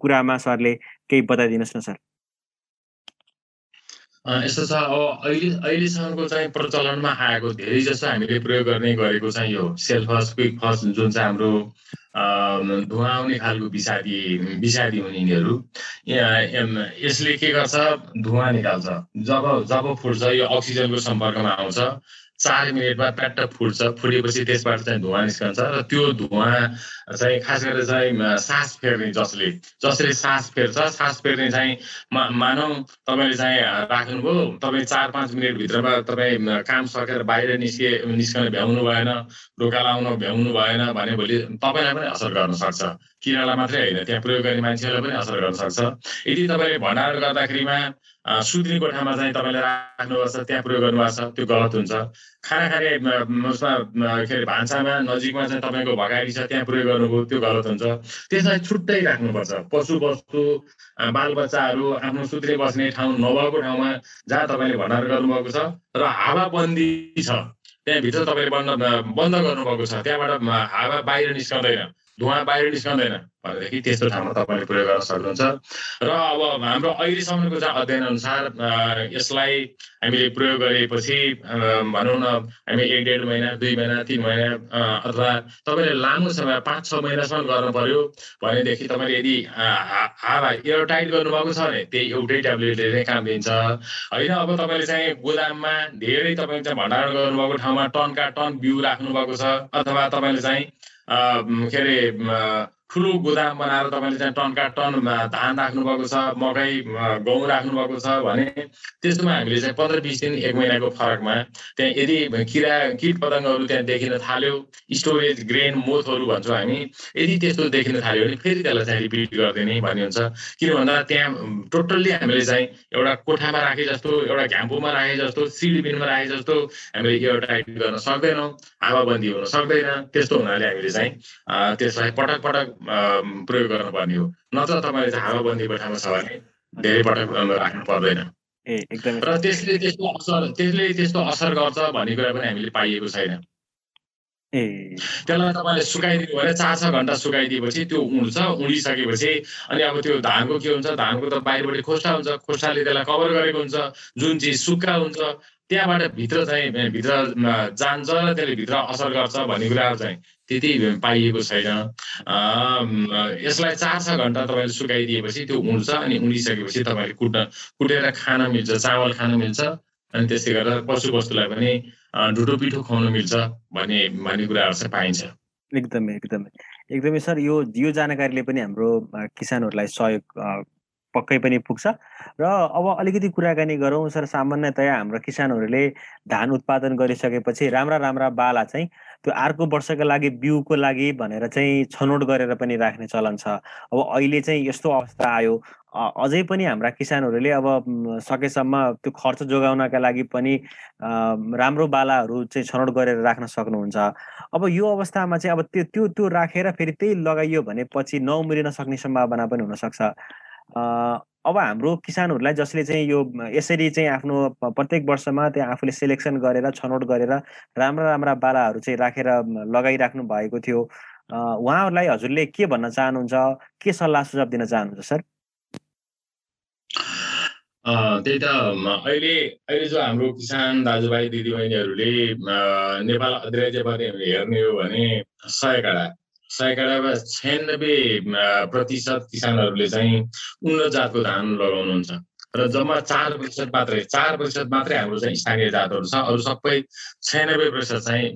कुरामा सरले केही बताइदिनुहोस् न सर। यस्तो छ अब अहिले अहिलेसम्मको चाहिँ प्रचलनमा आएको धेरै जसो हामीले प्रयोग गर्ने गरेको चाहिँ यो सेल्फस क्विक फस जुन चाहिँ हाम्रो धुवा आउने खालको विषादी विषादी हुने यिनीहरू। यसले के गर्छ? धुवा निकाल्छ। जब जब फुट्छ यो अक्सिजनको सम्पर्कमा आउँछ। चार मिनटमा प्याट्ट फुट्छ फुटेपछि त्यसबाट चाहिँ धुवा निस्कन्छ र त्यो धुवा चाहिँ खास गरेर चाहिँ सास फेर्ने जसले जसले सास फेर्छ सास फेर्ने चाहिँ मा मानौ तपाईँले चाहिँ राख्नुभयो तपाईँ चार पाँच मिनटभित्रमा तपाईँ काम सकेर बाहिर निस्के निस्कन भ्याउनु भएन ढोका लाउन भ्याउनु भएन भने भोलि तपाईँलाई पनि असर गर्न सक्छ। किरालाई मात्रै होइन त्यहाँ प्रयोग गर्ने मान्छेहरूलाई पनि असर गर्न सक्छ। यदि तपाईँले भण्डार गर्दाखेरिमा सुत्ने कोठामा चाहिँ तपाईँले राख्नुपर्छ त्यहाँ प्रयोग गर्नुभएको छ त्यो गलत हुन्छ। खाना खाने उसमा के अरे भान्सामा नजिकमा चाहिँ तपाईँको भगारी छ त्यहाँ प्रयोग गर्नुभयो त्यो गलत हुन्छ। त्यसलाई छुट्टै राख्नुपर्छ। पशु वस्तु बालबच्चाहरू आफ्नो सुत्रे बस्ने ठाउँ नभएको ठाउँमा जहाँ तपाईँले भण्डार गर्नुभएको छ र हावाबन्दी छ त्यहाँभित्र तपाईँले बन्द बन्द गर्नुभएको छ त्यहाँबाट हावा बाहिर निस्कँदैन। धुवा बाहिर निस्कँदैन। भनेदेखि त्यस्तो ठाउँमा तपाईँले प्रयोग गर्न सक्नुहुन्छ। र अब हाम्रो अहिलेसम्मको चाहिँ अध्ययन अनुसार यसलाई हामीले प्रयोग गरेपछि भनौँ न हामी एक डेढ महिना दुई महिना तिन महिना अथवा तपाईँले लामो समय पाँच छ महिनासम्म गर्नु पर्यो भनेदेखि तपाईँले यदि हावा एयर टाइट गर्नुभएको छ भने त्यही एउटै ट्याब्लेटले नै काम दिन्छ। होइन अब तपाईँले चाहिँ गोदाममा धेरै तपाईँले चाहिँ भण्डारण गर्नुभएको ठाउँमा टनका टन बिउ राख्नुभएको छ अथवा तपाईँले चाहिँ के अरे ठुलो गोदाम बनाएर तपाईँले चाहिँ टनका टन धान राख्नुभएको छ मकै गहुँ राख्नुभएको छ भने त्यस्तोमा हामीले चाहिँ पन्ध्र बिस दिन एक महिनाको फरकमा त्यहाँ यदि किरा किट पतङ्गहरू त्यहाँ देखिन थाल्यो स्टोरेज ग्रेन मोथहरू भन्छौँ हामी यदि त्यस्तो देखिन थाल्यो भने फेरि त्यसलाई चाहिँ रिपिट गरिदिने भन्ने हुन्छ किन भन्दा त्यहाँ टोटल्ली हामीले चाहिँ एउटा कोठामा राखे जस्तो एउटा घ्याम्पोमा राखे जस्तो सिडबिनमा राखे जस्तो हामीले एउटा गर्न सक्दैनौँ हावाबन्दी हुन सक्दैन त्यस्तो हुनाले हामीले चाहिँ त्यसलाई पटक पटक प्रयोग गर्नुपर्ने हो नत्र तपाईँले चाहिँ हावाबन्दी कोठामा छ भने धेरै पटक राख्नु पर्दैन। र त्यसले त्यस्तो असर त्यसले त्यस्तो असर गर्छ भन्ने कुरा पनि हामीले पाइएको छैन। त्यसलाई तपाईँले सुकाइदिनु भने चार छ घन्टा सुकाइदिएपछि त्यो उड्छ उडिसकेपछि। अनि अब त्यो धानको के हुन्छ धानको त बाहिरपट्टि खोस्टा हुन्छ खोस्टाले त्यसलाई कभर गरेको हुन्छ जुन चिज सुक्खा हुन्छ त्यहाँबाट भित्र चाहिँ भित्र जान्छ र त्यसले भित्र असर गर्छ भन्ने कुराहरू चाहिँ त्यति पाइएको छैन। यसलाई चार छ घन्टा तपाईँले सुकाइदिएपछि त्यो उड्छ अनि उडिसकेपछि तपाईँले कुट्न कुटेर खान मिल्छ चावल खान मिल्छ। अनि त्यसै गरेर पशु वस्तुलाई पनि ढुटो पिठो खुवाउनु मिल्छ भन्ने भन्ने कुराहरू चाहिँ पाइन्छ। एकदमै एकदमै। एकदमै सर यो यो जानकारीले पनि हाम्रो किसानहरूलाई सहयोग पक्कै पनि पुग्छ। र अब अलिकति कुराकानी गरौँ सर सामान्यतया हाम्रो किसानहरूले धान उत्पादन गरिसकेपछि राम्रा राम्रा बाला चाहिँ त्यो अर्को वर्षको लागि बिउको लागि भनेर चाहिँ छनौट गरेर पनि राख्ने चलन छ। अब अहिले चाहिँ यस्तो अवस्था आयो। अझै पनि हाम्रा किसानहरूले अब सकेसम्म त्यो खर्च जोगाउनका लागि पनि राम्रो बालाहरू चाहिँ छनौट गरेर राख्न सक्नुहुन्छ। अब यो अवस्थामा चाहिँ अब त्यो त्यो त्यो राखेर फेरि त्यही लगाइयो भने पछि नउम्रिन सक्ने सम्भावना पनि हुनसक्छ। अब हाम्रो किसानहरूलाई जसले चाहिँ यो यसरी चाहिँ आफ्नो प्रत्येक वर्षमा त्यहाँ आफूले सेलेक्सन गरेर छनौट गरेर राम्रा राम्रा बालाहरू चाहिँ राखेर लगाइराख्नु भएको थियो। उहाँहरूलाई हजुरले के भन्न चाहनुहुन्छ? के सल्लाह सुझाव दिन चाहनुहुन्छ सर? त्यही त अहिले अहिले जो हाम्रो किसान दाजुभाइ दिदीबहिनीहरूले नेपाल अधिराज्यबाट हेर्ने हो भने सय काडा सयकाडामा छयानब्बे प्रतिशत किसानहरूले चाहिँ उन्नत जातको धान लगाउनुहुन्छ। र जम्मा चार प्रतिशत मात्रै चार प्रतिशत मात्रै हाम्रो चाहिँ स्थानीय जातहरू छ अरू सबै छयानब्बे प्रतिशत चाहिँ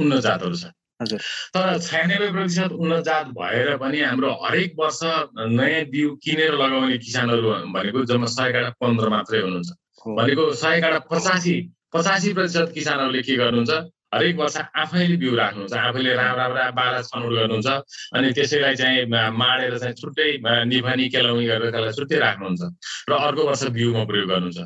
उन्नत जातहरू छ। तर छयानब्बे प्रतिशत उन्नत जात भएर पनि हाम्रो हरेक वर्ष नयाँ बिउ किनेर लगाउने किसानहरू भनेको जम्मा सय काडा पन्ध्र मात्रै हुनुहुन्छ। भनेको सय काडा पचासी पचासी प्रतिशत किसानहरूले के गर्नुहुन्छ? हरेक वर्ष आफैले बिउ राख्नुहुन्छ आफैले राम्रा राम्रा बाला छनौट गर्नुहुन्छ अनि त्यसैलाई चाहिँ माडेर चाहिँ छुट्टै निभानी केलाउनी गरेर त्यसलाई छुट्टै राख्नुहुन्छ र अर्को वर्ष बिउमा प्रयोग गर्नुहुन्छ।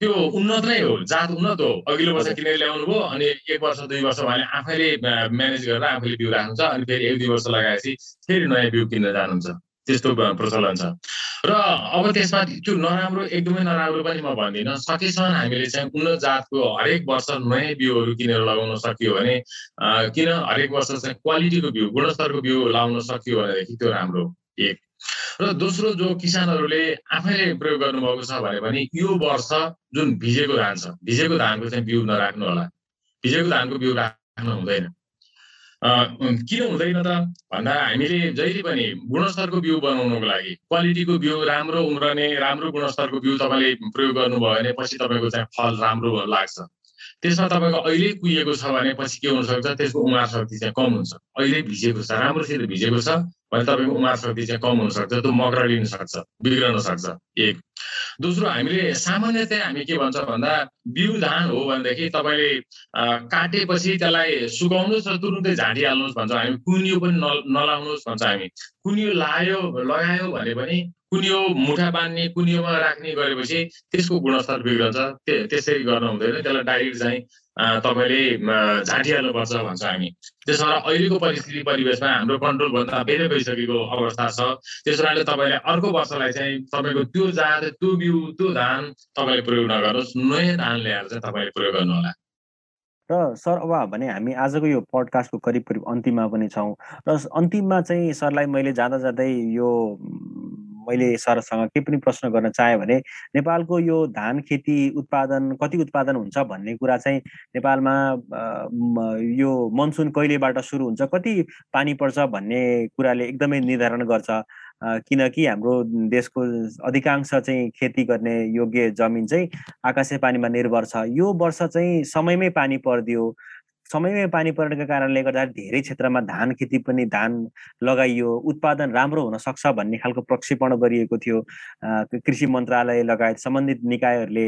त्यो उन्नत नै हो जात उन्नत हो। अघिल्लो वर्ष किनेर ल्याउनु भयो अनि एक वर्ष दुई वर्ष भने आफैले म्यानेज गरेर आफैले बिउ राख्नुहुन्छ अनि फेरि एक दुई वर्ष लगाएपछि फेरि नयाँ बिउ किन्न जानुहुन्छ। त्यस्तो प्रचलन छ। र अब त्यसमा त्यो नराम्रो एकदमै नराम्रो पनि म भन्दिनँ। सकेसम्म हामीले चाहिँ उन्नत जातको हरेक वर्ष नयाँ बिउहरू किनेर लगाउन सकियो भने किन हरेक वर्ष चाहिँ क्वालिटीको बिउ गुणस्तरको बिउ लाउन सकियो भनेदेखि त्यो राम्रो एक। र दोस्रो जो किसानहरूले आफैले प्रयोग गर्नुभएको छ भने पनि यो वर्ष जुन भिजेको धान छ भिजेको धानको चाहिँ बिउ नराख्नु होला। भिजेको धानको बिउ राख्नु हुँदैन। किन हुँदैन त? भन्दा हामीले जहिले पनि गुणस्तरको बिउ बनाउनुको लागि क्वालिटीको बिउ राम्रो उम्रने राम्रो गुणस्तरको बिउ तपाईँले प्रयोग गर्नुभयो भने पछि तपाईँको चाहिँ फल राम्रो लाग्छ। त्यसमा तपाईँको अहिले कुहिएको छ भने पछि के हुनसक्छ? त्यसको उमार शक्ति चाहिँ कम हुन्छ। अहिले भिजेको छ राम्रोसित भिजेको छ भने तपाईँको उमार शक्ति चाहिँ कम हुनसक्छ त्यो मग्रलिन सक्छ बिग्रन सक्छ एक। दोस्रो हामीले सामान्यतया हामी के भन्छ भन्दा बिउ धान हो भनेदेखि तपाईँले काटेपछि त्यसलाई सुकाउनुहोस् र तुरुन्तै झाँटिहाल्नुहोस् भन्छ। हामी कुनियो पनि न नलाउनुहोस् भन्छ हामी। कुनियो लायो लगायो भने पनि कुनियो मुठा बाँध्ने कुनियोमा राख्ने गरेपछि त्यसको गुणस्तर बिग्रन्छ। त्यसरी गर्नु हुँदैन त्यसलाई डाइरेक्ट चाहिँ तपाईँले झाँटिहाल्नुपर्छ भन्छ हामी। त्यसो भएर अहिलेको परिस्थिति परिवेशमा हाम्रो कन्ट्रोलभन्दा बेरै गइसकेको अवस्था छ। त्यस कारणले तपाईँले अर्को वर्षलाई चाहिँ तपाईँको त्यो जात त्यो बिउ त्यो धान तपाईँले प्रयोग नगर्नुहोस्। नयाँ धान ल्याएर चाहिँ तपाईँले प्रयोग गर्नुहोला। र सर अब भने हामी आजको यो पडकास्टको करिब करिब अन्तिममा पनि छौँ। र अन्तिममा चाहिँ सरलाई मैले जाँदा जाँदै यो मैले सरसँग के पनि प्रश्न गर्न चाहेँ भने नेपालको यो धान खेती उत्पादन कति उत्पादन हुन्छ भन्ने कुरा चाहिँ नेपालमा यो मनसुन कहिलेबाट सुरु हुन्छ कति पानी पर्छ भन्ने कुराले एकदमै निर्धारण गर्छ। किनकि हाम्रो देशको अधिकांश चाहिँ खेती गर्ने योग्य जमिन चाहिँ आकाशे पानीमा निर्भर छ। यो वर्ष चाहिँ समयमै पानी परिदियो। समयमै पानी पर्नेको कारणले गर्दा धेरै क्षेत्रमा धान खेती पनि धान लगाइयो उत्पादन राम्रो हुन सक्छ भन्ने खालको प्रक्षेपण गरिएको थियो। कृषि मन्त्रालय लगायत सम्बन्धित निकायहरूले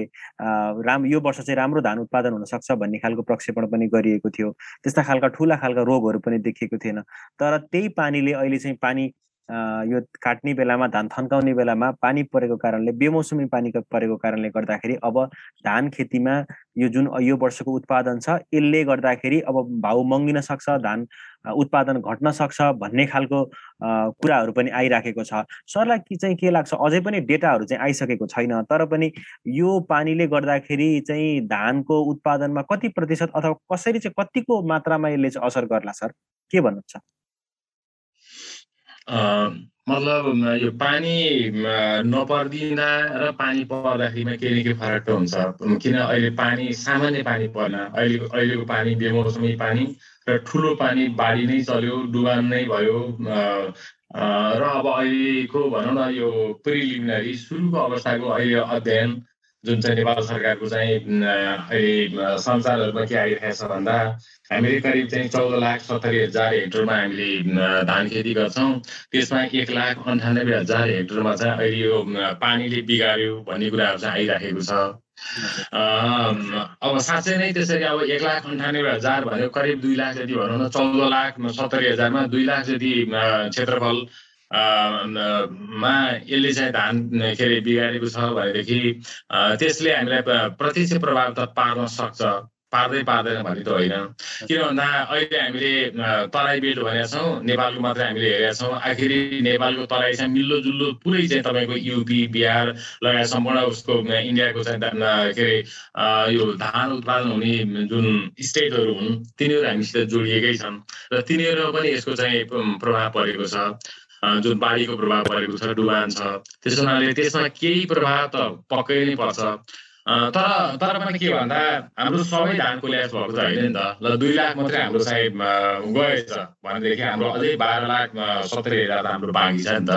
राम यो वर्ष चाहिँ राम्रो धान उत्पादन हुन सक्छ भन्ने खालको प्रक्षेपण पनि गरिएको थियो। त्यस्ता खालका ठुला खालका रोगहरू पनि देखिएको थिएन। तर त्यही पानीले अहिले चाहिँ पानी यो काट्ने बेलामा धान थन्काउने बेलामा पानी परेको कारणले बेमौसमी पानी परेको कारणले गर्दाखेरि अब धान खेतीमा यो जुन यो वर्षको उत्पादन छ यसले गर्दाखेरि अब भाउ मङ्गिन सक्छ धान उत्पादन घट्न सक्छ भन्ने खालको कुराहरू पनि आइराखेको छ। सरलाई चाहिँ के लाग्छ? अझै पनि डेटाहरू चाहिँ आइसकेको छैन तर पनि यो पानीले गर्दाखेरि चाहिँ धानको उत्पादनमा कति प्रतिशत अथवा कसरी चाहिँ कतिको मात्रामा यसले चाहिँ असर गर्ला सर? के भन्नुहुन्छ? मतलब यो पानी नपरिदिँदा र पानी पर्दाखेरिमा केही न केही फरक त हुन्छ। किन अहिले पानी सामान्य पानी पर्न अहिले अहिलेको पानी बेमौसमी पानी र ठुलो पानी बाढी नै चल्यो डुबान नै भयो र अब अहिलेको भनौँ न यो प्रिलिमिनरी सुरुको अवस्थाको अहिले अध्ययन जुन चाहिँ नेपाल सरकारको चाहिँ अहिले संसारहरूमा के आइरहेको छ भन्दा हामीले करिब चाहिँ चौध लाख सत्तरी हजार हेक्टरमा हामीले धान खेती गर्छौँ। त्यसमा एक लाख अन्ठानब्बे हजार हेक्टरमा चाहिँ अहिले यो पानीले बिगाऱ्यो भन्ने कुराहरू चाहिँ आइराखेको छ। अब साँच्चै नै त्यसरी अब एक लाख अन्ठानब्बे हजार भनेको करिब दुई लाख जति भनौँ न चौध लाख सत्तरी हजारमा दुई लाख जति क्षेत्रफल मा यसले चाहिँ धान के अरे बिगारेको छ भनेदेखि त्यसले हामीलाई प्रत्यक्ष प्रभाव त पार्न सक्छ पार्दै पार्दैन भन्ने त होइन। किन भन्दा अहिले हामीले तराई बेल्ट भनेका छौँ नेपालको मात्रै हामीले हेरेका छौँ। आखिरी नेपालको तराई चाहिँ मिल्लो जुल्लो पुरै चाहिँ तपाईँको युपी बिहार लगायत सम्पूर्ण उसको इन्डियाको चाहिँ के अरे यो धान उत्पादन हुने जुन स्टेटहरू हुन् तिनीहरू हामीसित जोडिएकै छन्। र तिनीहरूमा पनि यसको चाहिँ प्रभाव परेको छ। जुन बाढीको प्रभाव परेको छ डुबान छ। त्यस हुनाले त्यसमा केही प्रभाव त पक्कै नै पर्छ। तर तर पनि के भन्दा हाम्रो सबै धानको ल्यास भएको त होइन नि त। ल दुई लाख मात्रै हाम्रो चाहिँ गएछ भनेदेखि हाम्रो अझै बाह्र लाख सत्तरी हजार त हाम्रो बाँकी छ नि त।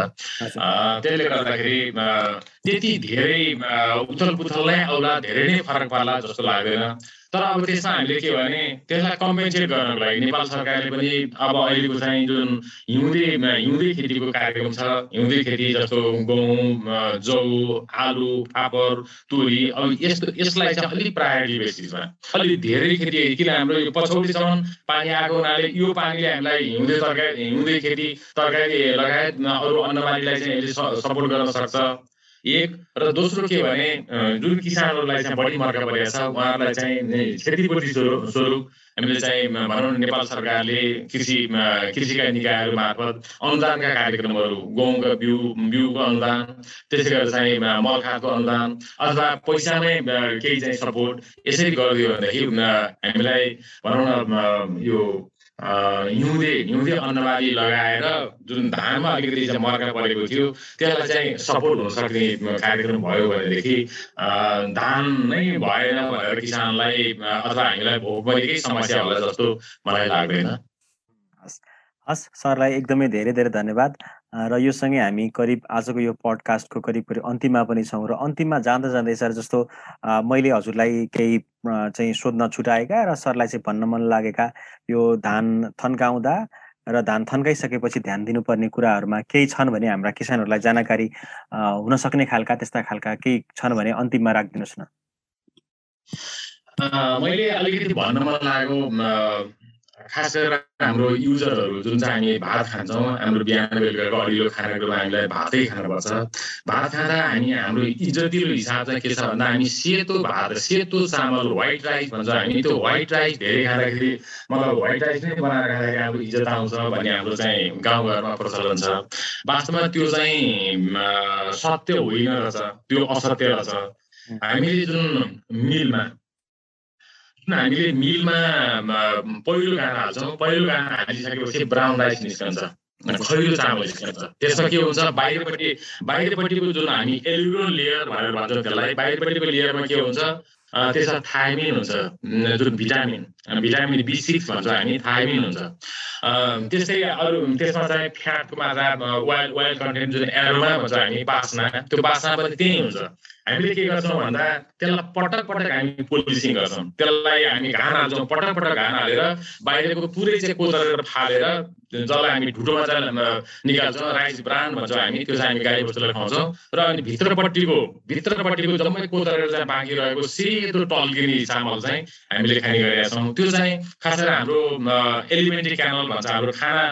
त्यसले गर्दाखेरि त्यति धेरै उथल पुथल नै आउला धेरै नै फरक पर्ला जस्तो लाग्दैन तर अब त्यसमा हामीले के भने त्यसलाई कम्पेन्सेट गर्नको लागि नेपाल सरकारले पनि अब अहिलेको चाहिँ जुन हिउँदे हिउँदे खेतीको कार्यक्रम छ हिउँदे खेती जस्तो गहुँ जौ आलु फापर तुरी अब यस्तो यसलाई चाहिँ अलिक प्रायोरिटी बेसिसमा अलिक धेरै खेती किन हाम्रो यो पछौटीसम्म पानी आएको हुनाले यो पानीले हामीलाई हिउँदे तरकारी हिउँदे खेती तरकारी लगायत अरू अन्नबालीलाई चाहिँ यसले सपोर्ट गर्न सक्छ। एक र दोस्रो के भने जुन किसानहरूलाई चाहिँ बढी मर्का परेको छ उहाँहरूलाई चाहिँ क्षतिपूर्ति स्वरूप हामीले चाहिँ भनौँ नेपाल सरकारले कृषि कृषिका निकायहरू मार्फत अनुदानका कार्यक्रमहरू गहुँका बिउ बिउको अनुदान त्यसै गरेर चाहिँ मल खादको अनुदान अथवा पैसामै केही चाहिँ सपोर्ट यसरी गरिदियो भनेदेखि हामीलाई भनौँ न यो हिउँदे हिउँदे अन्नबाली लगाएर जुन धानमा अलिकति मर्का परेको थियो त्यसलाई चाहिँ सपोर्ट हुन सक्ने कार्यक्रम भयो भनेदेखि धान नै भएन भनेर किसानलाई अथवा हामीलाई भोकमरीकै समस्या होला जस्तो मलाई लाग्दैन। हस् सरलाई एकदमै धेरै धेरै धन्यवाद। र यो सँगै हामी करिब आजको यो पडकास्टको करिब करिब अन्तिममा पनि छौँ र अन्तिममा जाँदा जाँदै सर जस्तो मैले हजुरलाई केही चाहिँ सोध्न छुटाएका र सरलाई चाहिँ भन्न मन लागेका यो धान थन्काउँदा र धान थन्काइसकेपछि ध्यान दिनुपर्ने कुराहरूमा केही छन् भने हाम्रा किसानहरूलाई जानकारी हुन सक्ने खालका त्यस्ता खालका केही छन् भने अन्तिममा राखिदिनुहोस् न। मैले अलिकति भन्न मन लागेको खास गरेर हाम्रो युजरहरू जुन चाहिँ हामी भात खान्छौँ हाम्रो बिहान बेलुकाको अडिलो खानेकुरोमा हामीलाई भातै खानुपर्छ भात खाँदा हामी हाम्रो इज्जतिलो हिसाब चाहिँ के छ भन्दा हामी सेतो भात सेतो चामल व्हाइट राइस भन्छ। हामी त्यो व्हाइट राइस धेरै खाँदाखेरि मतलब व्हाइट राइस नै बनाएर खाँदाखेरि हाम्रो इज्जत आउँछ भन्ने हाम्रो चाहिँ गाउँघरमा प्रचलन छ। वास्तवमा त्यो चाहिँ सत्य होइन रहेछ त्यो असत्य रहेछ। हामीले जुन मिलमा हामीले मिलमा पहिलो गाना हाल्छौँ। पहिलो गाना हालिसकेपछि ब्राउन राइस निस्कन्छ। खैरो चामल निस्कन्छ। त्यसमा के हुन्छ? बाहिरपट्टि बाहिरपट्टिको जुन हामी एल्युमिनियम लेयर भनेर भन्छौँ त्यसलाई बाहिरपट्टिको लेयरमा के हुन्छ? त्यसमा थाइमिन हुन्छ। जुन भिटामिन। भिटामिन बी सिक्स भन्छौँ हामी थाइमिन हुन्छ। त्यस्तै अरू त्यसमा चाहिँ फ्याटको मात्रा वाइल्ड वाइल्ड कन्टेन्ट जुन एरोमा भन्छ हामी बासना। त्यो बासना पनि त्यही हुन्छ। हामीले के गर्छौँ भन्दा त्यसलाई पटक पटक हामी पोलिसिङ गर्छौँ। त्यसलाई हामी घान हाल्छौँ पटक पटक घान हालेर बाहिरको पुरै चाहिँ कोतरेर फालेर जसलाई हामी ढुटोमा निकाल्छौँ राइस ब्रान्ड भन्छौँ हामी त्यो चाहिँ हामी गाई बस्तुलाई खुवाउँछौँ। र अनि भित्रपट्टिको भित्रपट्टिको जम्मै कोतरेर चाहिँ बाँकी रहेको सेतो टल्किने चामल चाहिँ हामीले खाने गरेका छौँ। त्यो चाहिँ खास गरी हाम्रो एलिमेन्ट्री क्यानल भन्छ हाम्रो खाना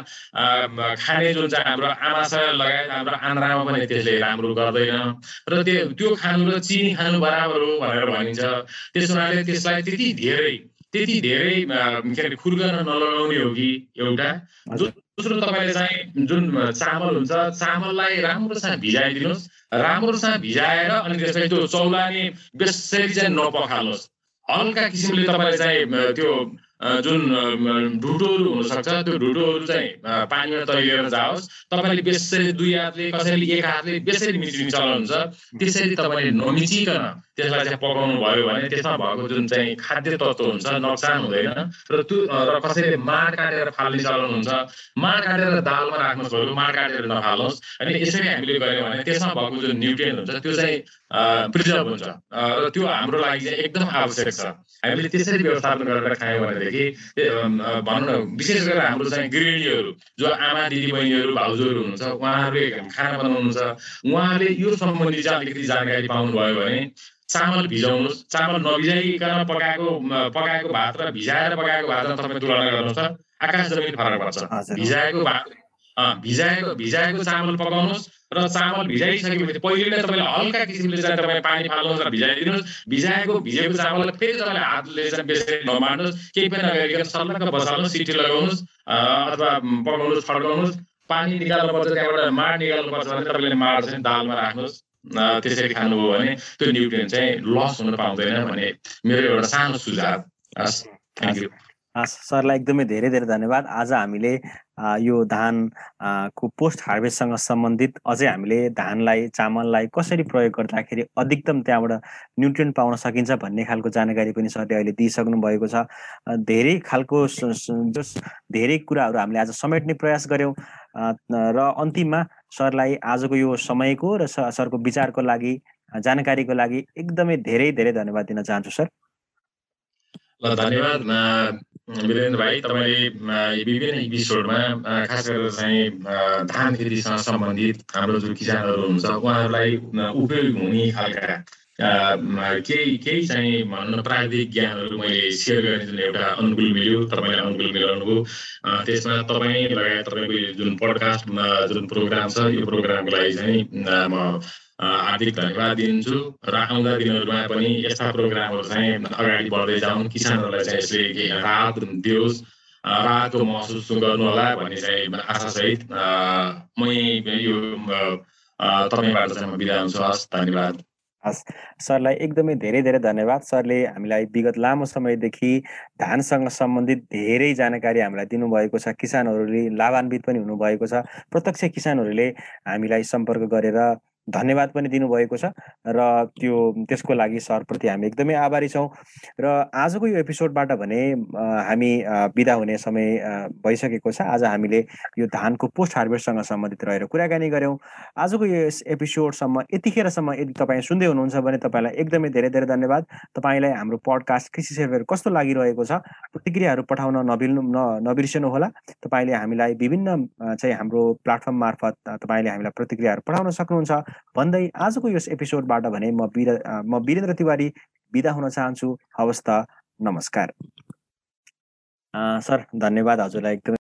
खाने जुन चाहिँ हाम्रो आमासा लगायत हाम्रो आन्द्रामा पनि त्यसले राम्रो गर्दैन। र त्यो त्यो खानु र चिनी खानु बराबर हो भनेर भनिन्छ। त्यस हुनाले त्यसलाई त्यति धेरै त्यति धेरै के अरे खुर्गन नलगाउने हो कि एउटा दोस्रो तपाईँले चाहिँ जुन चामल हुन्छ चामललाई राम्रोसँग भिजाइदिनुहोस् राम्रोसँग भिजाएर अनि त्यसलाई त्यो चौलानी बेसरी चाहिँ नपखाल्नुहोस् हल्का किसिमले तपाईँले चाहिँ त्यो जुन ढुटोहरू हुनसक्छ त्यो ढुटोहरू चाहिँ पानीमा तैलिएर जाओस्। तपाईँले बेसरी दुई हातले कसैले एक हातले बेसरी मिचिने चलन हुन्छ। त्यसरी तपाईँले नमिचिकन त्यसलाई चाहिँ पकाउनु भयो भने त्यसमा भएको जुन चाहिँ खाद्य तत्त्व हुन्छ नोक्सान हुँदैन। र त्यो र कसैले माड काटेर फाल्ने चलन हुन्छ माड काटेर दालमा राख्नु छोड्यो माड काटेर नफाल्नुहोस् अनि यसरी हामीले गऱ्यौँ भने त्यसमा भएको जुन न्युट्रियन हुन्छ त्यो चाहिँ प्रिजर्भ हुन्छ। र त्यो हाम्रो लागि चाहिँ एकदम आवश्यक छ। हामीले त्यसरी व्यवस्थापन गरेर खायौँ भनेदेखि भनौँ न विशेष गरेर हाम्रो चाहिँ गृहिणीहरू जो आमा दिदी बहिनीहरू भाउजूहरू हुनुहुन्छ उहाँहरूले खाना बनाउनुहुन्छ। उहाँहरूले यो सम्बन्धी चाहिँ अलिकति जानकारी पाउनुभयो भने चामल भिजाउनुहोस् चामल नभिजाइकन पकाएको पकाएको भात र भिजाएर पकाएको भातमा तपाईँ तुलना गर्नुहोस् त। आकाश जमिन फरक पर्छ। भिजाएको भात भिजाएको भिजाएको चामल पकाउनुहोस् र चामल भिजाइसकेपछि पहिले नै तपाईँले हल्का किसिमले चाहिँ तपाईँ पानी फाल्नुहोस् र भिजाइदिनुहोस्। भिजाएको भिजेको चामललाई फेरि तपाईँले हातले चाहिँ बेसी नमार्नुहोस्। केही पनि नगरिकन सल्लक्क बसाल्नुहोस् सिटी लगाउनुहोस् अथवा पकाउनुहोस् फर्काउनुहोस् पानी निकाल्नुपर्छ त्यहाँबाट माड निकाल्नुपर्छ भने तपाईँले माड चाहिँ दालमा राख्नुहोस्। त्यसरी खानुभयो भने त्यो न्युट्रियन चाहिँ लस हुन पाउँदैन भने मेरो एउटा सानो सुझाव हस् थ्याङ्क यू सरलाई एकदमै धेरै धेरै धन्यवाद। आज हामीले यो धान को पोस्ट हार्भेस्टसँग सम्बन्धित अझै हामीले धानलाई चामललाई कसरी प्रयोग गर्दाखेरि अधिकतम त्यहाँबाट न्युट्रियन पाउन सकिन्छ भन्ने खालको जानकारी पनि सरले अहिले दिइसक्नु भएको छ। धेरै खालको जस धेरै कुराहरू हामीले आज समेट्ने प्रयास गऱ्यौँ। र अन्तिममा सरलाई आजको यो समयको र सरको विचारको लागि जानकारीको लागि एकदमै धेरै धेरै धन्यवाद दिन चाहन्छु सर। ल धन्यवाद। वीरेन्द्र भाइ तपाईँले विभिन्न एपिसोडमा खास गरेर चाहिँ धान खेतीसँग सम्बन्धित हाम्रो जो किसानहरू हुनुहुन्छ उहाँहरूलाई उपयोग हुने खालका केही केही चाहिँ भनौँ न प्राविधिक ज्ञानहरू मैले सेयर गर्ने जुन एउटा अनुकूल मिल्यो तपाईँले अनुकूल मिलाउनु भयो त्यसमा तपाईँ लगायत तपाईँको जुन पडकास्टमा जुन प्रोग्राम छ यो प्रोग्रामको लागि चाहिँ म हार्दिक धन्यवाद दिन्छु। र आउँदा दिनहरूमा पनि यस्ता प्रोग्रामहरू चाहिँ अगाडि बढ्दै जाउन् किसानहरूलाई चाहिँ यसले केही राहत दियोस्। राहतको महसुस गर्नुहोला भन्ने चाहिँ आशासहित म यो तपाईँबाट चाहिँ म बिदा हुन्छु। हस् धन्यवाद। हस्। सरलाई एकदमै धेरै धेरै धन्यवाद। सरले हामीलाई विगत लामो समयदेखि धानसँग सम्बन्धित धेरै जानकारी हामीलाई दिनुभएको छ। किसानहरूले लाभान्वित पनि हुनुभएको छ। प्रत्यक्ष किसानहरूले हामीलाई सम्पर्क गरेर धन्यवाद पनि दिनुभएको छ र त्यो त्यसको लागि सरप्रति हामी एकदमै आभारी छौँ र आजको यो एपिसोडबाट भने हामी बिदा हुने समय भइसकेको छ। आज हामीले यो धानको पोस्ट हार्भेस्टसँग सम्बन्धित रहेर कुराकानी गऱ्यौँ। आजको यो एपिसोडसम्म यतिखेरसम्म यदि तपाईँ सुन्दै हुनुहुन्छ भने तपाईँलाई एकदमै धेरै धेरै धन्यवाद। तपाईँलाई हाम्रो पडकास्ट कृषि सेवाहरू कस्तो लागिरहेको छ प्रतिक्रियाहरू पठाउन नबिल्नु न नबिर्सनु होला तपाईँले हामीलाई विभिन्न चाहिँ हाम्रो प्लेटफर्म मार्फत तपाईँले हामीलाई प्रतिक्रियाहरू पठाउन सक्नुहुन्छ। भन्दै आजको यस एपिसोडबाट भने म बिर म वीरेन्द्र तिवारी बिदा हुन चाहन्छु। हवस् त नमस्कार। सर धन्यवाद हजुरलाई एकदमै।